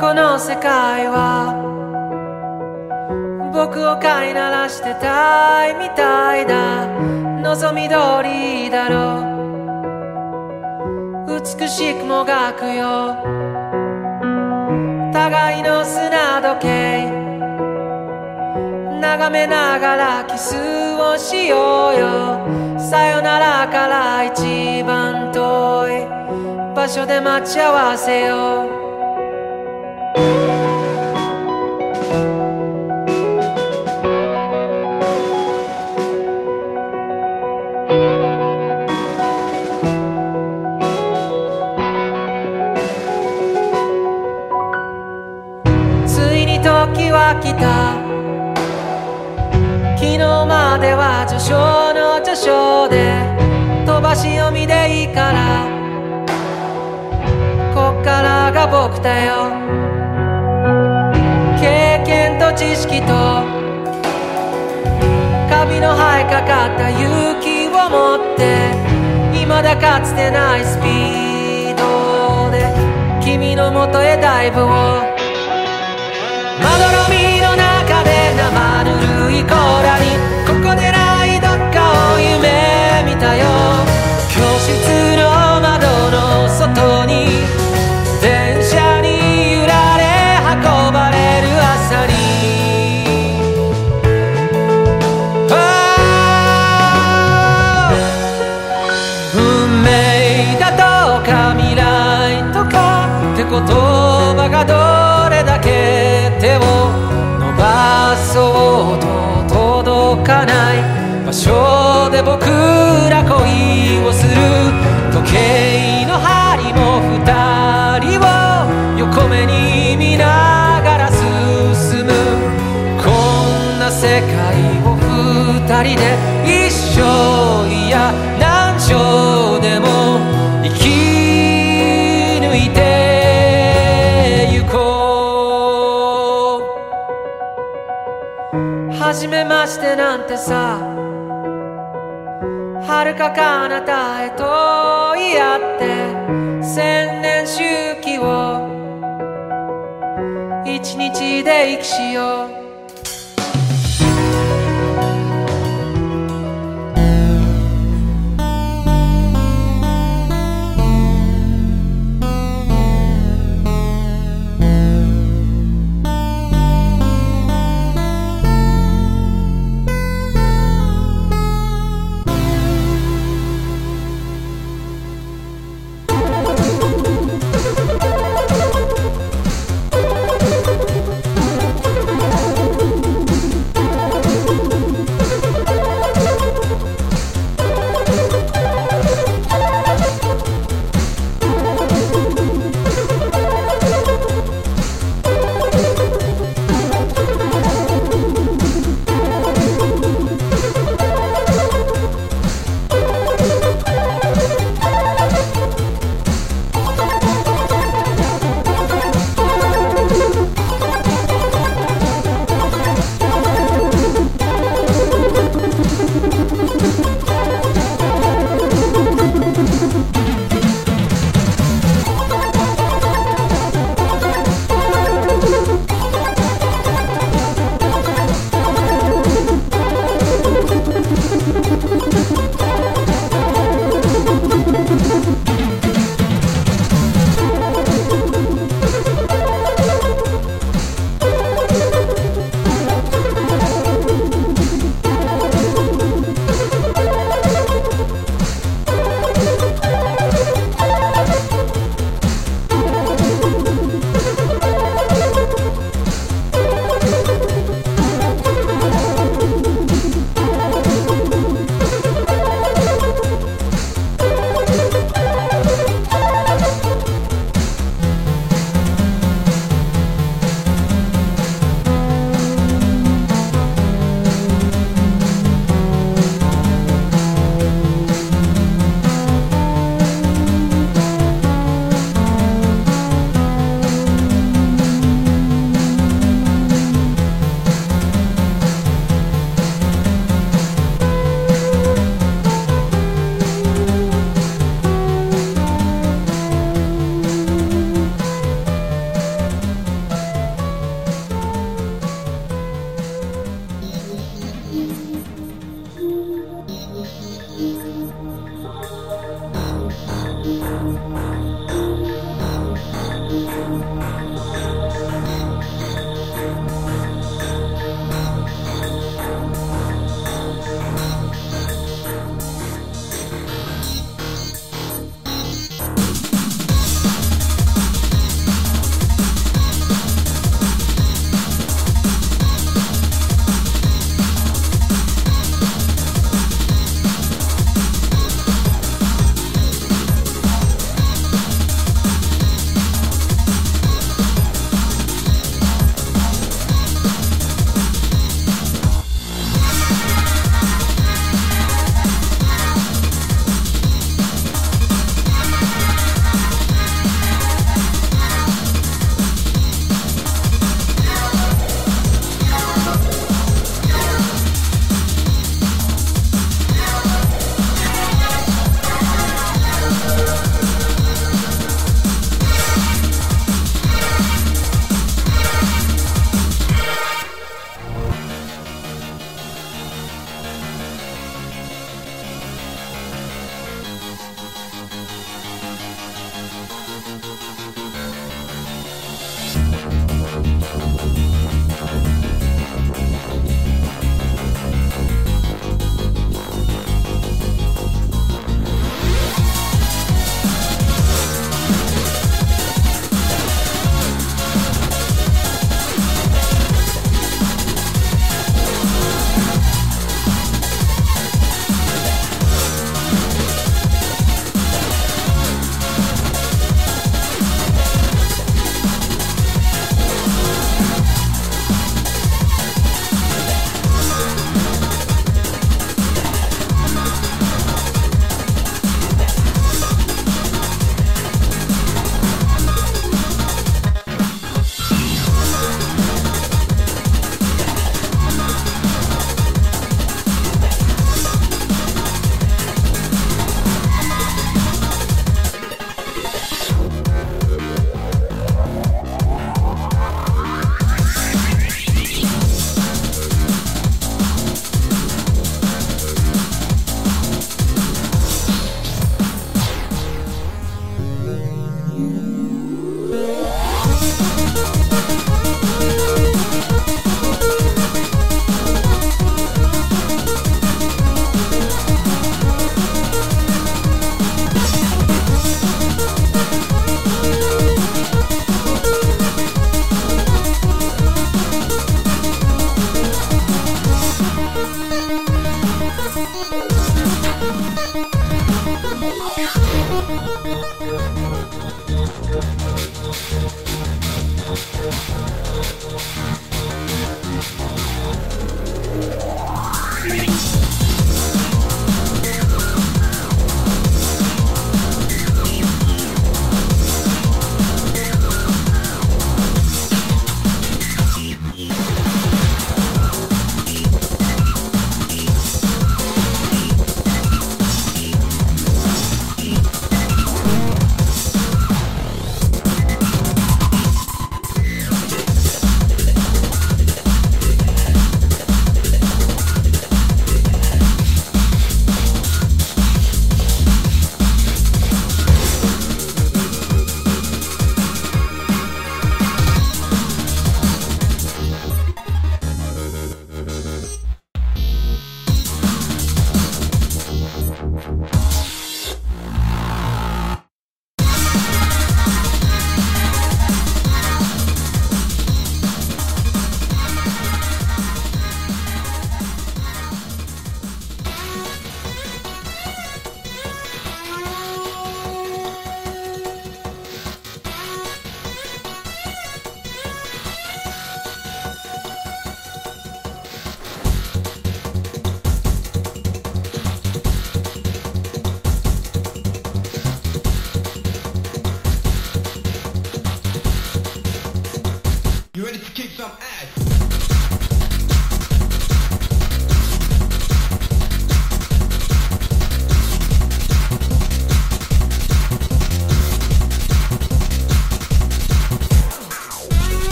この世界は僕を飼いならしてたいみたいだ。望み通りだろ。う美しくもがくよ。互いの砂時計。眺めながらキスをしようよ。さよならから一番遠い場所で待ち合わせよう。来た。昨日までは序章の序章で飛ばし読みでいいから。こっからが僕だよ。経験と知識とカビの生えかかった勇気を持って未だかつてないスピードで君のもとへダイブをまどろみの中で生ぬるいコーラにない場所で僕ら恋をする時計の針も二人を横目に見ながら進む。こんな世界を二人でう初めましてなんてさ。遥か彼方へと言い合って千年周期を一日で生きしよう。